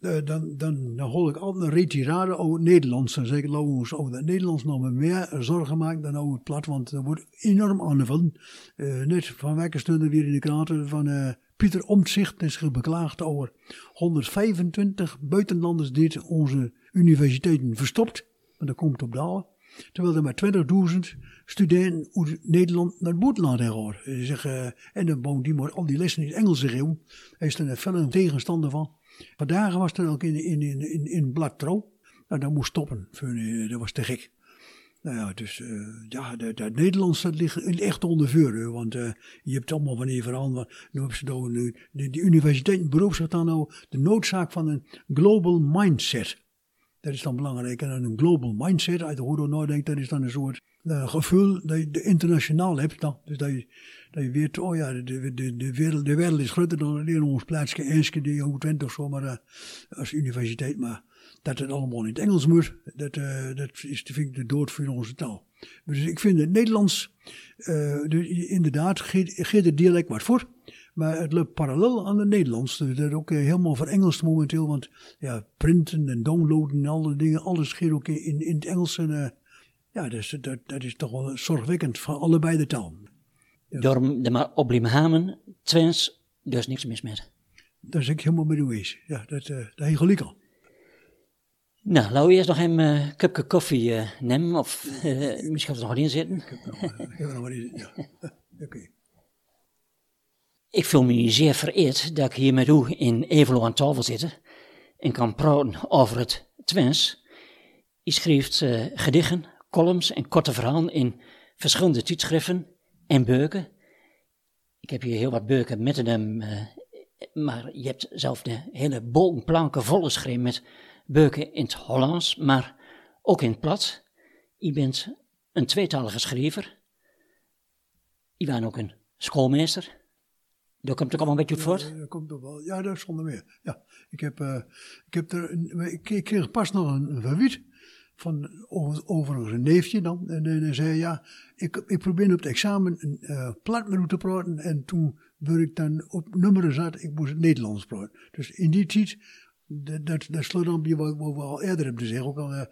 uh, dan, dan, dan hol ik altijd een retirade over het Nederlands. Dan zeg ik, over het Nederlands nog meer zorgen maken dan over het plat, want er wordt enorm aangevallen. Uh, net van welke stunden weer in de kranten van uh, Pieter Omtzigt is beklaagd over 125 buitenlanders die onze universiteiten verstopt. Maar dat komt op dalen. Terwijl er maar 20.000 studenten uit Nederland naar het buitenland gaan. En dan woont die maar al die lessen in het Engels geven. Hij is er een tegenstander van. Vandaag was er ook in, in, in, in. Nou, dat moest stoppen. Dat was te gek. Nou ja, dus uh, ja, dat Nederlands dat ligt echt onder vuur. Want uh, je hebt allemaal wanneer veranderd. Nu hebben ze dan, de, de universiteit beroept zich dan nou de noodzaak van een global mindset. Dat is dan belangrijk. En een global mindset, uit de hoorde nadenkt, dat is dan een soort uh, gevoel dat je internationaal hebt. Dan. Dus dat je, dat je weet, oh ja, de, de, de, wereld, de wereld is groter dan alleen ons plaatsje Enske, die je twent of zo, maar uh, als universiteit. Maar dat het allemaal in het Engels moet, dat, uh, dat is, vind ik de dood voor onze taal. Dus ik vind het Nederlands, de, inderdaad, geeft het dialect wat voor. Maar het loopt parallel aan het Nederlands. Dat is ook helemaal voor Engels momenteel. Want ja, printen en downloaden en alle dingen, alles gaat ook in, in het Engels. En, uh, ja, dus, dat, dat is toch wel zorgwekkend van allebei de talen.
Ja. Door de maar oblimamen, twins, dus niks mis met.
Daar is ik helemaal mee eens. Ja, dat, uh, dat heb je al.
Nou, laten we eerst nog een uh, cupje koffie uh, nemen, of uh, [LAUGHS] misschien er nog in zitten. Ik heb er nog in ja. [LAUGHS] Oké. Okay. Ik voel me zeer vereerd dat ik hier met u in Evelo aan tafel zit en kan praten over het Twens. Je schrijft gedichten, columns en korte verhalen in verschillende tijdschriften en beuken. Ik heb hier heel wat beuken met hem, uh, maar je hebt zelf de hele bogenplanken volle geschreven met beuken in het Hollands, maar ook in het plat. Je bent een tweetalige schrijver. Je bent ook een schoolmeester. Dat komt ook allemaal een beetje voort?
Ja, dat komt toch wel. Ja, dat is zonder meer. Ja, ik heb, uh, ik heb er, een, ik, ik, kreeg pas nog een, een van over, een neefje dan. En, hij zei, ja, ik, ik probeer op het examen een uh, plat te praten. En toen werd ik dan op nummeren zat, ik moest het Nederlands praten. Dus in die tijd, dat, dat, dat wat, we al eerder hebben gezegd. Ook al, uh,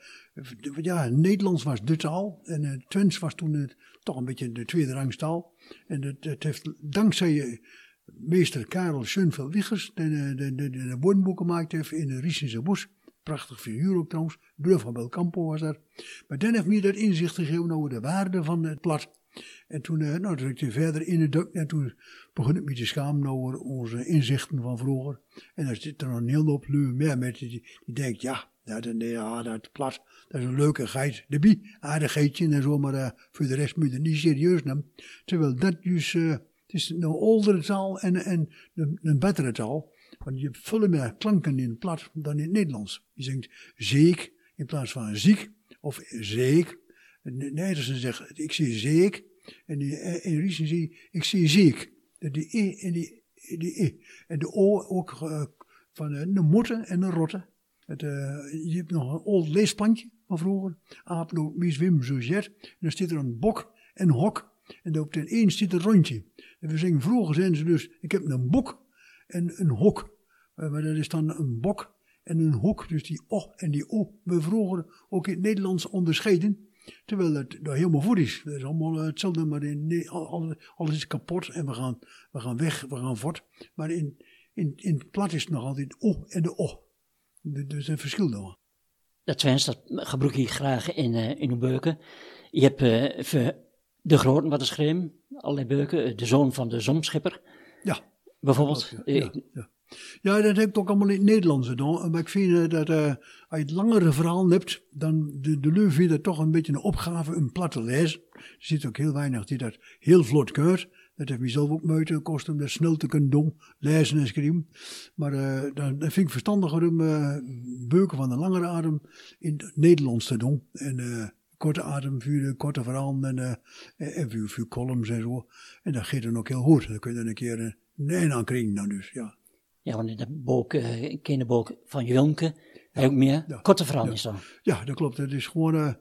ja, Nederlands was de taal. En uh, Twents was toen het, toch een beetje de tweede rangstaal. En dat, heeft dankzij meester Karel Schönveld Wiggers, de, de, de, de woordenboeken gemaakt heeft in de Riesense bos. Prachtig figuur ook trouwens. Deur van Belcampo was dat. Maar dan heeft mij dat inzicht gegeven over de waarde van het plat. En toen, uh, nou, toen ik verder in de duk en toen begon ik me te schamen over onze inzichten van vroeger. En dan zit er nog een heel hoop meer met die, die denkt, ja, dat, ja, dat plat, dat is een leuke geit. De bie, aardigheidje en zo, maar uh, voor de rest moet je het niet serieus nemen. Terwijl dat dus... Uh, het is een oudere taal en, en een, een betere taal. Want je hebt veel meer klanken in het plat dan in het Nederlands. Je zingt zeek in plaats van ziek of zeek. Nederlandse zegt ik zie zeek. En in Riesen zie ik zie ziek. De e en die, die. En de o ook uh, van een motte en een rotte. Het, je hebt nog een oud leesplantje van vroeger. Aaploop, mies, wim, zo jet. En dan staat er een bok en een hok. En op ten een zit een rondje. En we zingen vroeger zijn ze dus, ik heb een bok en een hok. Eh, maar dat is dan een bok en een hok. Dus die o en die o, we vroeger ook in het Nederlands onderscheiden. Terwijl het daar helemaal voor is. Dat is allemaal eh, hetzelfde, maar in, alles is kapot en we gaan, we gaan weg, we gaan voort. Maar in, in, in het plat is het nog altijd o en de o. Dus een verschil daar.
Dat Twents, dat gebruik je graag in, uh, in uw beuken. Je hebt uh, de groten wat geschreven, allerlei beuken. De zoon van de zomschipper.
Ja.
Bijvoorbeeld.
Ja, ja, ja. Ja, dat heb ik ook allemaal in het Nederlands gedaan. Maar ik vind uh, dat uh, als je het langere verhaal hebt, dan de, de vindt het toch een beetje een opgave om plat te lezen. Er zit ook heel weinig die dat heel vlot keurt. Dat heeft mezelf ook moeite gekost om dat snel te kunnen doen, lezen en schrijven. Maar uh, dan, dan vind ik verstandiger om uh, beuken van de langere adem in het Nederlands te doen. En korte adem, vuur, korte verhalen en, en vuur, columns en zo. En dat gaat dan ook heel goed. Dan kun je dan een keer een nee aan krijgen dus, ja.
Ja, want de boek, uh, kinderboek van Jonke, ja, ook meer ja, korte verhalen
ja.
is dan.
Ja, dat klopt. Het is gewoon, uh,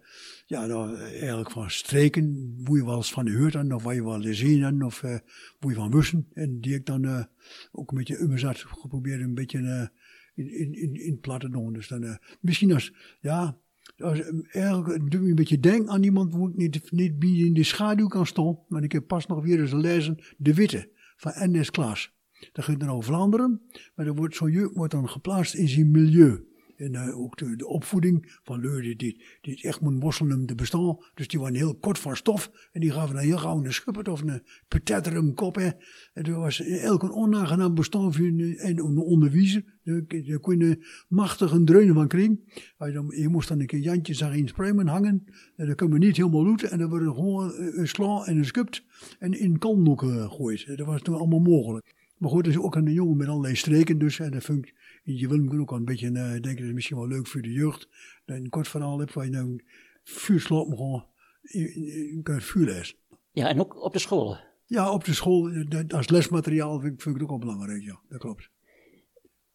ja, nou, eigenlijk van streken, hoe je wel eens van had, of waar je wel gezien had, of uh, hoe je van wissen. En die ik dan uh, ook een beetje um zat geprobeerd een beetje in, in, in, in plat te doen. Dus dan, misschien als, ja, als, eigenlijk doe je een beetje denk aan iemand hoe ik niet, niet in de schaduw kan staan. Maar ik heb pas nog weer eens lezen De Witte van N.S. Klaas. Dat gaat dan over Vlaanderen, maar er wordt zo'n juk wordt dan geplaatst in zijn milieu. En uh, ook de, de, opvoeding van die, die, echt moet mosselen te bestaan. Dus die waren heel kort van stof. En die gaven een heel gauw een schuppert of een petetterum kop. Hè. En er was elk een onaangenaam bestaan voor een, een onderwijzer. Daar kon je machtig een dreunen van kring. Je, moest dan een keer Jantje zag in Spremen hangen. En dan kunnen we niet helemaal loeten. En dan werd er gewoon een sla en een skupt. En in kan gegooid. Dat was toen allemaal mogelijk. Maar goed, dat is ook een jongen met allerlei streken. Dus en dat vind je wil hem ook al een beetje uh, denken, dat is misschien wel leuk voor de jeugd. Dat je een kort verhaal hebt waar je nou vuur slaat, maar gewoon je kan het vuur lezen.
Ja, en ook op de school.
Ja, op de school, als lesmateriaal vind, vind ik het ook wel belangrijk, ja, dat klopt.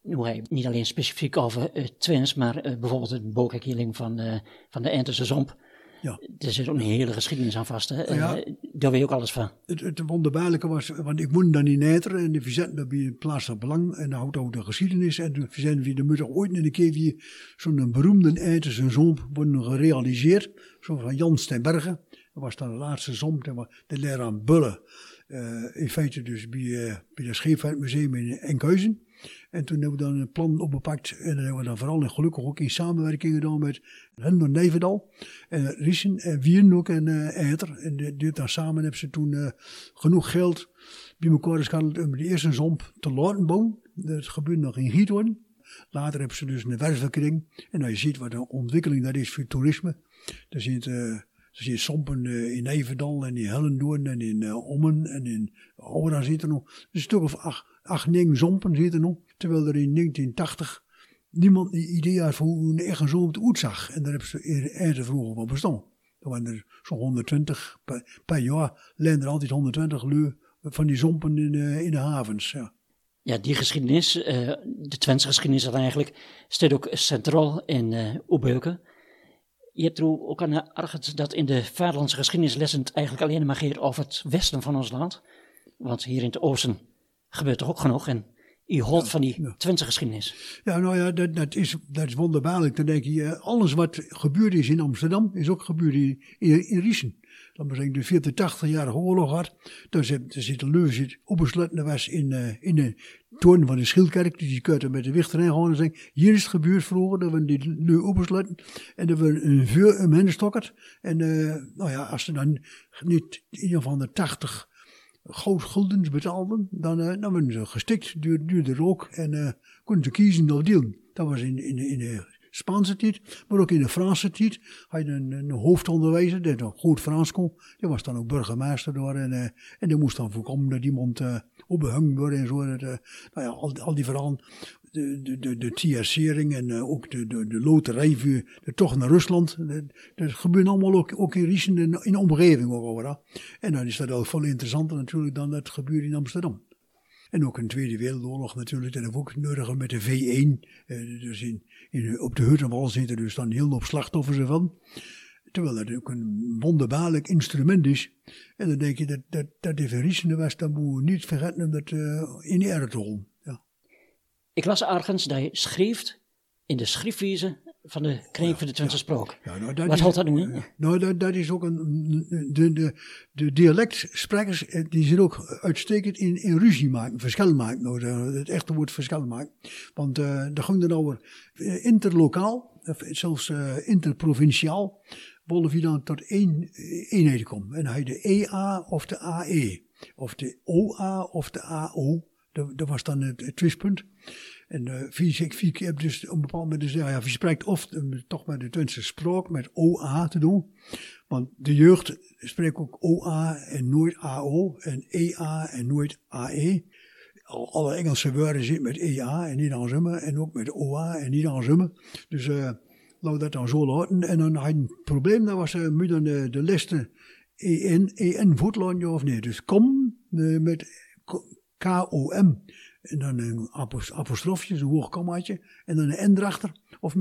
Nu hij niet alleen specifiek over uh, twins, maar uh, bijvoorbeeld de bokenkieling van, uh, van de Enterse Zomp. Ja. Er zit ook een hele geschiedenis aan vast. Hè? Ja. Daar weet je ook alles van.
Het, het wonderbaarlijke was, want ik woonde dan in Nijteren en de verzenden dat bij plaatselijk belang en houdt ook de geschiedenis. En toen verzenden we de moeder ooit een keer weer zo'n beroemde Eiterse zomp worden gerealiseerd. Zo van Jan Steenbergen. Dat was dan de laatste zomp. Dat de leraar Bulle. Uh, in feite dus bij, uh, bij het Scheepvaartmuseum in Enkhuizen. En toen hebben we dan een plan opgepakt. En dan hebben we dan vooral en gelukkig ook in samenwerking gedaan met Hendon Nevendal. En Riesen en ook en uh, Eter. En dit dan samen hebben ze toen uh, genoeg geld bij elkaar geschakeld om de eerste zomp te laten bouwen. Dat gebeurde nog in Giethoorn. Later hebben ze dus een werfverkering. En nou je ziet wat een ontwikkeling dat is voor toerisme. Er zit... Uh, er zitten sompen in Evendal en in Hellendoorn en in uh, Ommen en in Oura zitten nog. een stuk of acht, negen zompen zitten nog. Terwijl er in 1980 niemand een idee had van hoe een echt een zomp eruit zag. En daar hebben ze eerder vroeger van bestaan. Er waren er zo'n 120 per, jaar. Lenden er altijd 120 leu van die zompen in, uh, in de havens. Ja.
Ja, die geschiedenis, uh, de Twentse geschiedenis eigenlijk, staat ook centraal in uh, Oebeuken. Je hebt er ook aan argend dat in de vaderlandse geschiedenislessen het eigenlijk alleen maar gaat over het westen van ons land. Want hier in het oosten gebeurt toch ook genoeg. En je hoort van die ja. Twentse geschiedenis.
Ja, nou ja, dat, dat, is, dat is wonderbaarlijk. Dan denk je, eh, alles wat gebeurd is in Amsterdam, is ook gebeurd in, in, in Riesen. Dat we zeggen, de 40, 80 jarige oorlog had. Dan zit, er zit een leu zit opgesloten was in, uh, in de toren van de Schildkerk. Dus die kunt met de wichter heen gewoon zeggen, hier is het gebeurd vroeger, dat we die leu opgesloten. En dat we een vuur om hen stokkerd. En uh, nou ja, als ze dan niet in ieder geval de 80 guldens betaalden, dan, uh, dan werden ze gestikt, duurde, duurde rook en uh, konden ze kiezen of delen. Dat was in, in, in Spaanse tijd, maar ook in de Franse tijd. Had je een, een hoofdonderwijzer, die nog goed Frans kon. Die was dan ook burgemeester door en, uh, en die moest dan voorkomen dat iemand uh, opgehangen wordt en zo. Dat, uh, nou ja, al, al die verhalen de, de, de, de en ook de, de, de loterij de tocht naar Rusland. Dat, gebeurt allemaal ook, ook in Riesen in, de omgeving. Ook, hoor, en dan is dat al veel interessanter natuurlijk dan dat gebeurt in Amsterdam. En ook de Tweede Wereldoorlog natuurlijk, dat hebben we ook nodig met de V1. Uh, dus in, in, op de Huttenwal zitten dus dan heel veel slachtoffers ervan. Terwijl dat ook een wonderbaarlijk instrument is. En dan denk je dat, dat, dat de Riesen was, dan moet je niet vergeten dat uh, in de holen.
Ik las ergens dat je schreef in de schriftwijze van de Kring van de Twentse Sprook. Nou, Wat houdt dat nu in?
Nou, dat, dat is ook een. De, de, de dialectsprekers eh, die zijn ook uitstekend in, in ruzie maken, verschil maken. Nou, het echte woord verschil maken. Want uh, daar ging dan over uh, interlokaal, of zelfs uh, interprovinciaal, willen we dan tot één eenheid komen. En hij de EA of de AE, of de OA of de AO. Dat, dat was dan het, het twistpunt. En uh, fysiek heb dus op een bepaald moment dus, ja, je spreekt of uh, toch met de Twentse spraak met OA te doen. Want de jeugd spreekt ook OA en nooit AO en EA en nooit AE. Alle Engelse woorden zitten met EA en niet aanzummen en ook met OA en niet aanzummen. Dus uh, laten dat dan zo laten. En dan had je een probleem, dat was uh, dan de, de liste EN, EN voetlandje of nee. Dus kom uh, met K-O-M. En dan een apostrofje, zo'n hoog kommaatje. En dan een N erachter. Of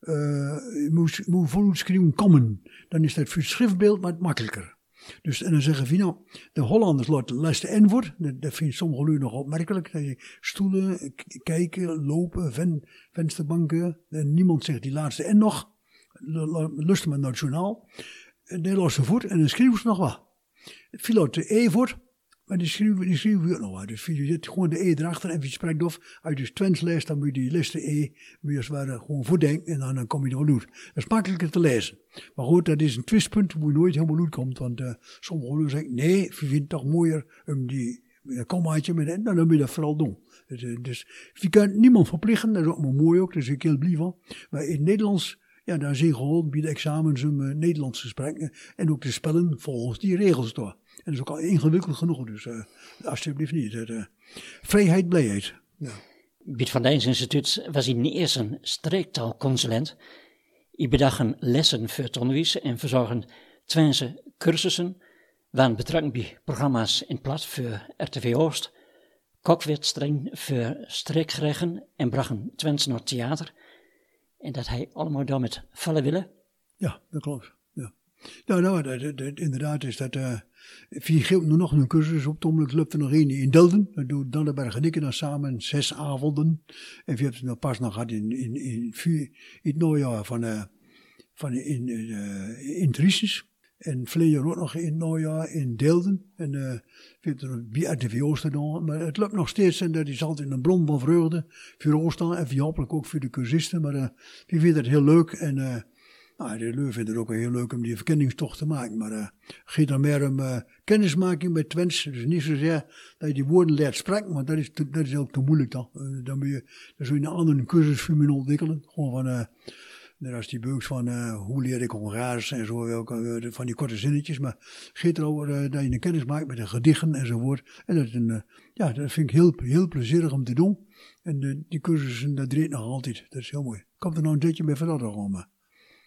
uh, moet, moet volgens schrijven komen. Dan is dat voor het schriftbeeld makkelijker. Dus, en dan zeggen we, nou, de Hollanders laten de N voor. Dat, dat vind sommige lui nog opmerkelijk. Dat je stoelen, kijken, lopen, ven, vensterbanken. En niemand zegt die laatste N nog. Lusten maar nationaal. Nederlandse voet en dan schrijven ze nog wat. Viel uit de E voor Maar die schrijven, die schrijven we ook nog wat. Dus je zit gewoon de E erachter en je spreekt. Als je dus Twents leest, dan moet je die liste E moet je als ware gewoon voordenken en dan, dan kom je er wel uit. Dat is makkelijker te lezen. Maar goed, dat is een twistpunt waar je nooit helemaal uit komt. Want uh, sommige mensen zeggen, nee, je vindt het toch mooier om die uh, kommaatje met en dan moet je dat vooral doen. Dus, uh, dus je kan niemand verplichten, dat is ook maar mooi ook, daar ben ik heel blij van. Maar in het Nederlands ja, daar zijn gewoon bij de examens om uh, Nederlands te spreken en ook te spellen volgens die regels door. En dat is ook al ingewikkeld genoeg, dus uh, alsjeblieft niet. Uh, vrijheid, blijheid. Ja.
Van Dijns Instituut was in eerst een streektaalconsulent. Ik bedacht een lessen voor het onderwijs en verzorgen Twentse cursussen, waren betrokken bij programma's in plat voor RTV Oost, kokwedstring voor streekgerechten en brachten Twents naar theater. En dat hij allemaal daar met vallen willen?
Ja, dat klopt. Ja. Nou, nou dat, dat, inderdaad is dat. Uh, Vier nu nog een cursus op. Tomelijk loopt er nog één in Delden. Dat doet Danneberg en ik dan samen zes avonden. En we hebben het nou pas nog gehad in, in, in, in, het najaar van, uh, van in, uh, in. En jaar ook nog in het najaar in Delden. En uh, we hebben er bij RTV gedaan. Maar het lukt nog steeds en dat is altijd een bron van vreugde. Voor Oostan en hopelijk ook voor de cursisten. Maar uh, we vinden het heel leuk. En nou, de Leu vindt het ook wel heel leuk om die verkenningstocht te maken. Maar uh, het gaat dan meer om uh, kennismaking met Twents. Dus niet zozeer dat je die woorden leert spreken, want dat is, te, dat is ook te moeilijk dan. Uh, dan, moet je, dan zul je een andere cursus voor me ontwikkelen. Gewoon van, net als die bugs van hoe leer ik Hongaars en zo, welke, van die korte zinnetjes. Maar gaat erover dat je een kennis maakt met de gedichten enzovoort. En dat, een, uh, ja, dat vind ik heel, heel plezierig om te doen. En die cursussen, dat dreigt nog altijd. Dat is heel mooi. Komt er nog een ditje mee verder gewoon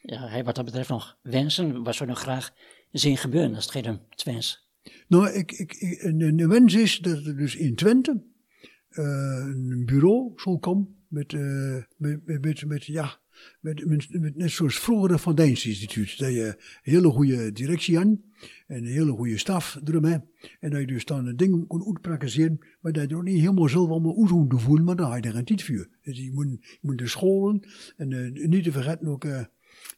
ja, wat dat betreft nog wensen, wat zou nog graag zien gebeuren als het geen Twents?
Nou, ik, ik, een, wens is dat er dus in Twente uh, een bureau zal komen met, uh, met, met, met, met, ja, met, met, net zoals vroeger van Deens Instituut. Dat je een hele goede directie aan en een hele goede staf eromheen. En dat je dus dan een ding kon uitpraktiseren, maar dat je er niet helemaal zelf allemaal uit te voelen, maar daar heb je er een tijd voor. Dus je moet, je moet de scholen en uh, niet te vergeten ook...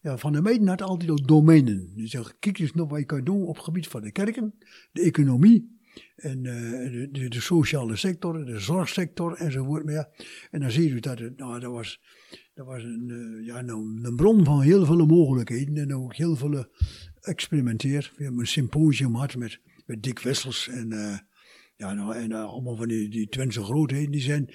Ja, Van der Meiden had altijd ook domeinen. Die zegt, kijk eens nog wat je kan doen op het gebied van de kerken, de economie, en uh, de, de, de, sociale sector, de zorgsector enzovoort meer. En dan zie je dat het, nou, dat was, dat was een, uh, ja, nou, een bron van heel veel mogelijkheden en ook heel veel experimenteer. We hebben een symposium gehad met, met Dick Wessels en, ja, nou, en allemaal van die, die Twentse grootheden. Die zijn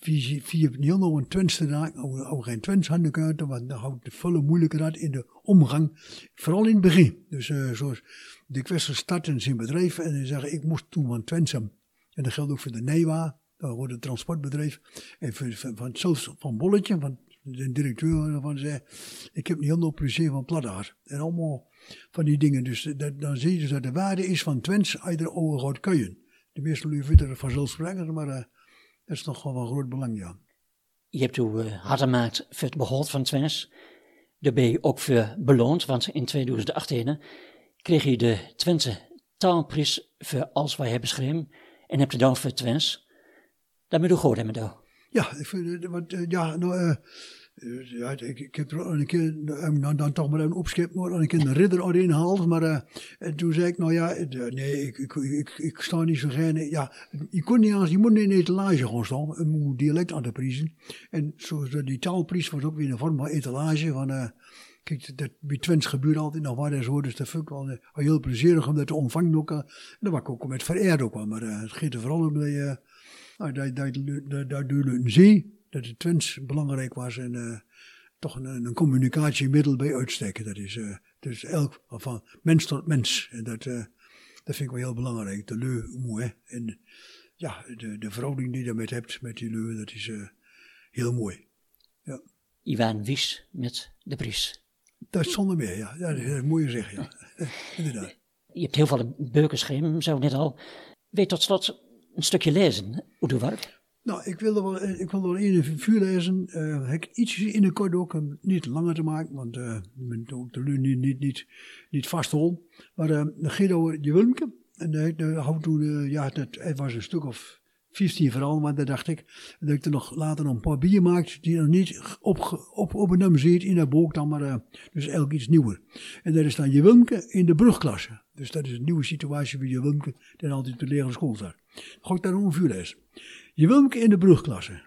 wie, wie heel een Twents te raken, ook geen Twents handen kunnen, want dan houdt de volle moeilijkheid in de omgang, vooral in het begin. Dus uh, zoals de kwestie starten zijn bedrijf en die zeggen, ik moest toen van Twents. En dat geldt ook voor de NEWA, dat wordt het transportbedrijf, en van, van, zelfs van Bolletje, van de directeur daarvan zei, ik heb niet heel plezier van Pladaar. En allemaal van die dingen. Dus dat, dan zie je dus dat de waarde is van Twents uit de ogen gaat kuien. De meeste lui vinden vanzelfsprekend, maar... Uh, dat is toch wel van groot belang, ja.
Je hebt u uh, hard gemaakt voor het behoud van Twents. Daar ben je ook voor beloond, want in 2018 kreeg je de Twentse taalprijs voor Als Wij Hebben Schreeuwen en hebt het dan voor Twents. Dat moet je goed hebben, dan.
Ja, ik vind, want, ja, nou, uh, ja, ik, ik heb er een keer, dan, dan toch maar een opschep, maar een keer een ridder gehaald. Maar en toen zei ik, nou ja, nee, ik, ik, ik, ik sta niet zo geen. Ja, je, kon niet je moet in de etalage gaan staan, een moet dialect aan de prijzen. En zoals die taalprijs was ook weer een vorm van etalage. Van, uh, kijk, dat bij Twents gebeurt altijd nog wat en zo, dus dat vind ik heel plezierig om dat te ontvangen ook. En dat was ik ook met vereerd ook maar het gaat er vooral om dat je, uh, dat, dat de Twents belangrijk was en uh, toch een, een, communicatiemiddel bij uitsteken. Dat is uh, dus elk van mens tot mens. En dat, uh, dat vind ik wel heel belangrijk. De leu mooi. En ja, de, de verhouding die je daarmee hebt met die leu, dat is heel mooi. Ja.
Ivan Wies met de Pries.
Dat is zonder meer, ja. ja dat is mooi zeggen, ja. [LAUGHS] Inderdaad.
Je hebt heel veel beukenschema, zo net al. Weet tot slot een stukje lezen, hoe doe werk?
Nou, ik wilde wel, eh, ik wilde wel een vuur lezen. Uh, ik iets in de kort ook, niet langer te maken, want uh, ik ben de niet, niet, niet, niet vasthol. Maar uh, over je Wilmke. En uh, houdt toen, ja, het was een stuk of 15 vooral, want dat dacht ik. Dat ik er nog later nog een paar bier die nog niet op, op, op een nummer zit in dat boek dan, maar dus elk iets nieuwer. En dat is dan je Wilmke in de brugklasse. Dus dat is een nieuwe situatie voor je Wilmke, die altijd de lagere school staat. Ga ik daar een vuur les. Je Wilmke in de brugklasse.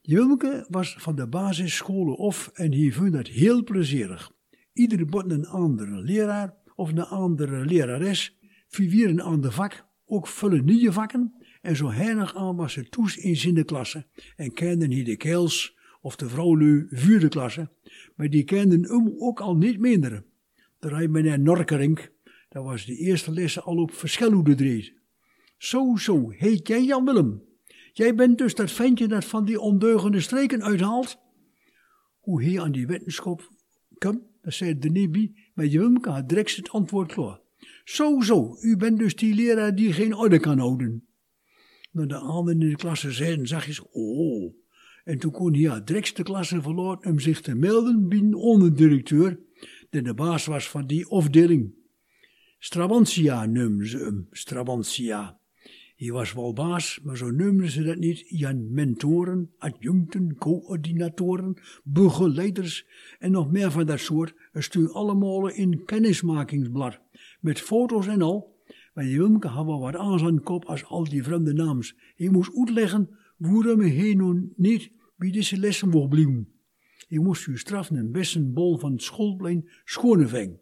Je Wilmke was van de basisscholen of en hij vond dat heel plezierig. Iedere bot een andere leraar of een andere lerares, vier een ander vak, ook vullen nieuwe vakken en zo heinig aan was ze toes in zijn klasse en kenden hij de keels of de vrouwlu vierde klasse, maar die kenden hem ook al niet minder. Daar had meneer Norkerink, dat was de eerste les al op verschillende dreed. Zo, zo, heet jij Jan Willem? Jij bent dus dat ventje dat van die ondeugende streken uithaalt? Hoe hij aan die wetenschap kwam, dat zei de Nibi, maar Wilmke had direct het antwoord klaar. Zo, zo, u bent dus die leraar die geen orde kan houden. Nou, de anderen in de klasse zeiden zachtjes, oh. En toen kon hij direct de klasse verlaten om zich te melden bij een onderdirecteur, die de baas was van die afdeling. Strabantia noemden ze hem, Strabantia. Hij was wel baas, maar zo noemden ze dat niet. Jan mentoren, adjuncten, coördinatoren, begeleiders en nog meer van dat soort. Er stuur allemaal in kennismakingsblad. Met foto's en al. Maar Wilmke had wel wat aan zijn kop als al die vreemde naams. Hij moest uitleggen waarom hij nu niet bij deze lessen wil blijven. Hij moest u straffen een beste bol van het schoolplein Schoneveng.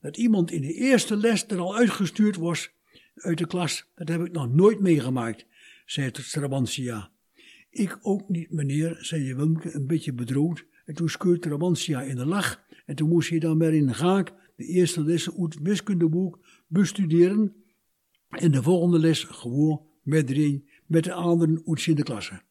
Dat iemand in de eerste les er al uitgestuurd was uit de klas, dat heb ik nog nooit meegemaakt, zei Trabantia. Ik ook niet, meneer, zei Wilmke een beetje bedrood. En toen scheurde Trabantia in de lach. En toen moest hij dan maar in de gaak de eerste les uit het wiskundeboek bestuderen. En de volgende les gewoon met erin, met de anderen uit in de klasse.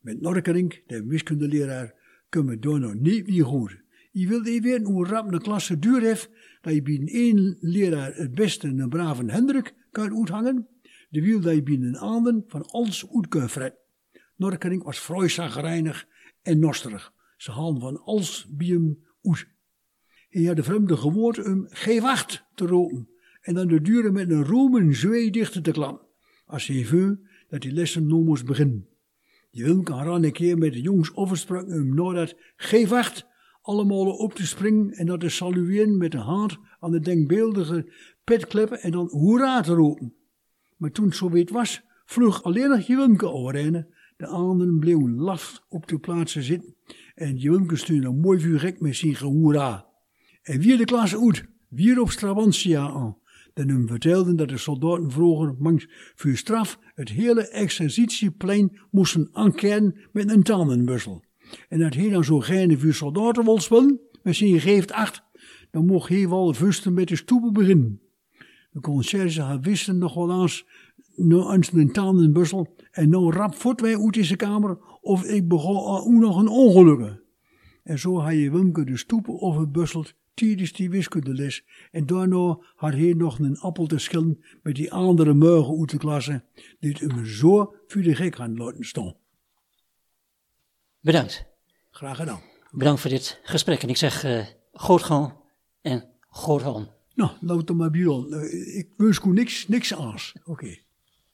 Met Norkerink, de wiskundeleraar, kunnen we door nog niet wie goed. Je wilde weten hoe rap een klasse duur heeft, dat je bij één leraar het beste een brave Hendrik kan uithangen, de wiel een ander van alles uit kan fret. Norkerink was vrij en nosterig. Ze haalden van alles bij hem uit. En had de vreemde gewoord om geef acht te roken en dan de deuren met een roemen zwee dichter te klappen. Als hij vu dat die lessen nog moest beginnen. Je Wilmke had een keer met de jongens oversprak om nou dat geef acht allemaal op te springen en dat te salueren met de hand aan de denkbeeldige petkleppen en dan hoera te roepen. Maar toen het zo was, vlug alleen nog Wilmke overheen. De anderen bleven laf op de plaatsen zitten en Wilmke stuurde een mooi vuur gek met zijn hoera. En wie de klas uit, weer op Strabantia aan. Dan hem vertelden dat de soldaten vroeger mangs voor straf het hele exercitieplein moesten aankennen met een tandenbussel. En dat hij dan zo gerne voor soldaten wil spelen, geeft acht, dan mocht hij wel vusten met de stoepen beginnen. De conciërge wisten nog wel eens, nou eens een tandenbussel, en nou rap voort wij uit deze kamer, of ik begon ook nog een ongeluk. En zo had je Wimke de stoepen overbusseld tijdens die wiskundeles. En daarna had hij nog een appel te schillen met die andere morgen uit de klasse, die hem zo voor de gek aan laten staan.
Bedankt.
Graag gedaan.
Bedankt voor dit gesprek. En ik zeg uh, goed gaan en goed gaan.
Nou, laat het maar bij uh, Ik wens niks, niks aans. Oké. Okay.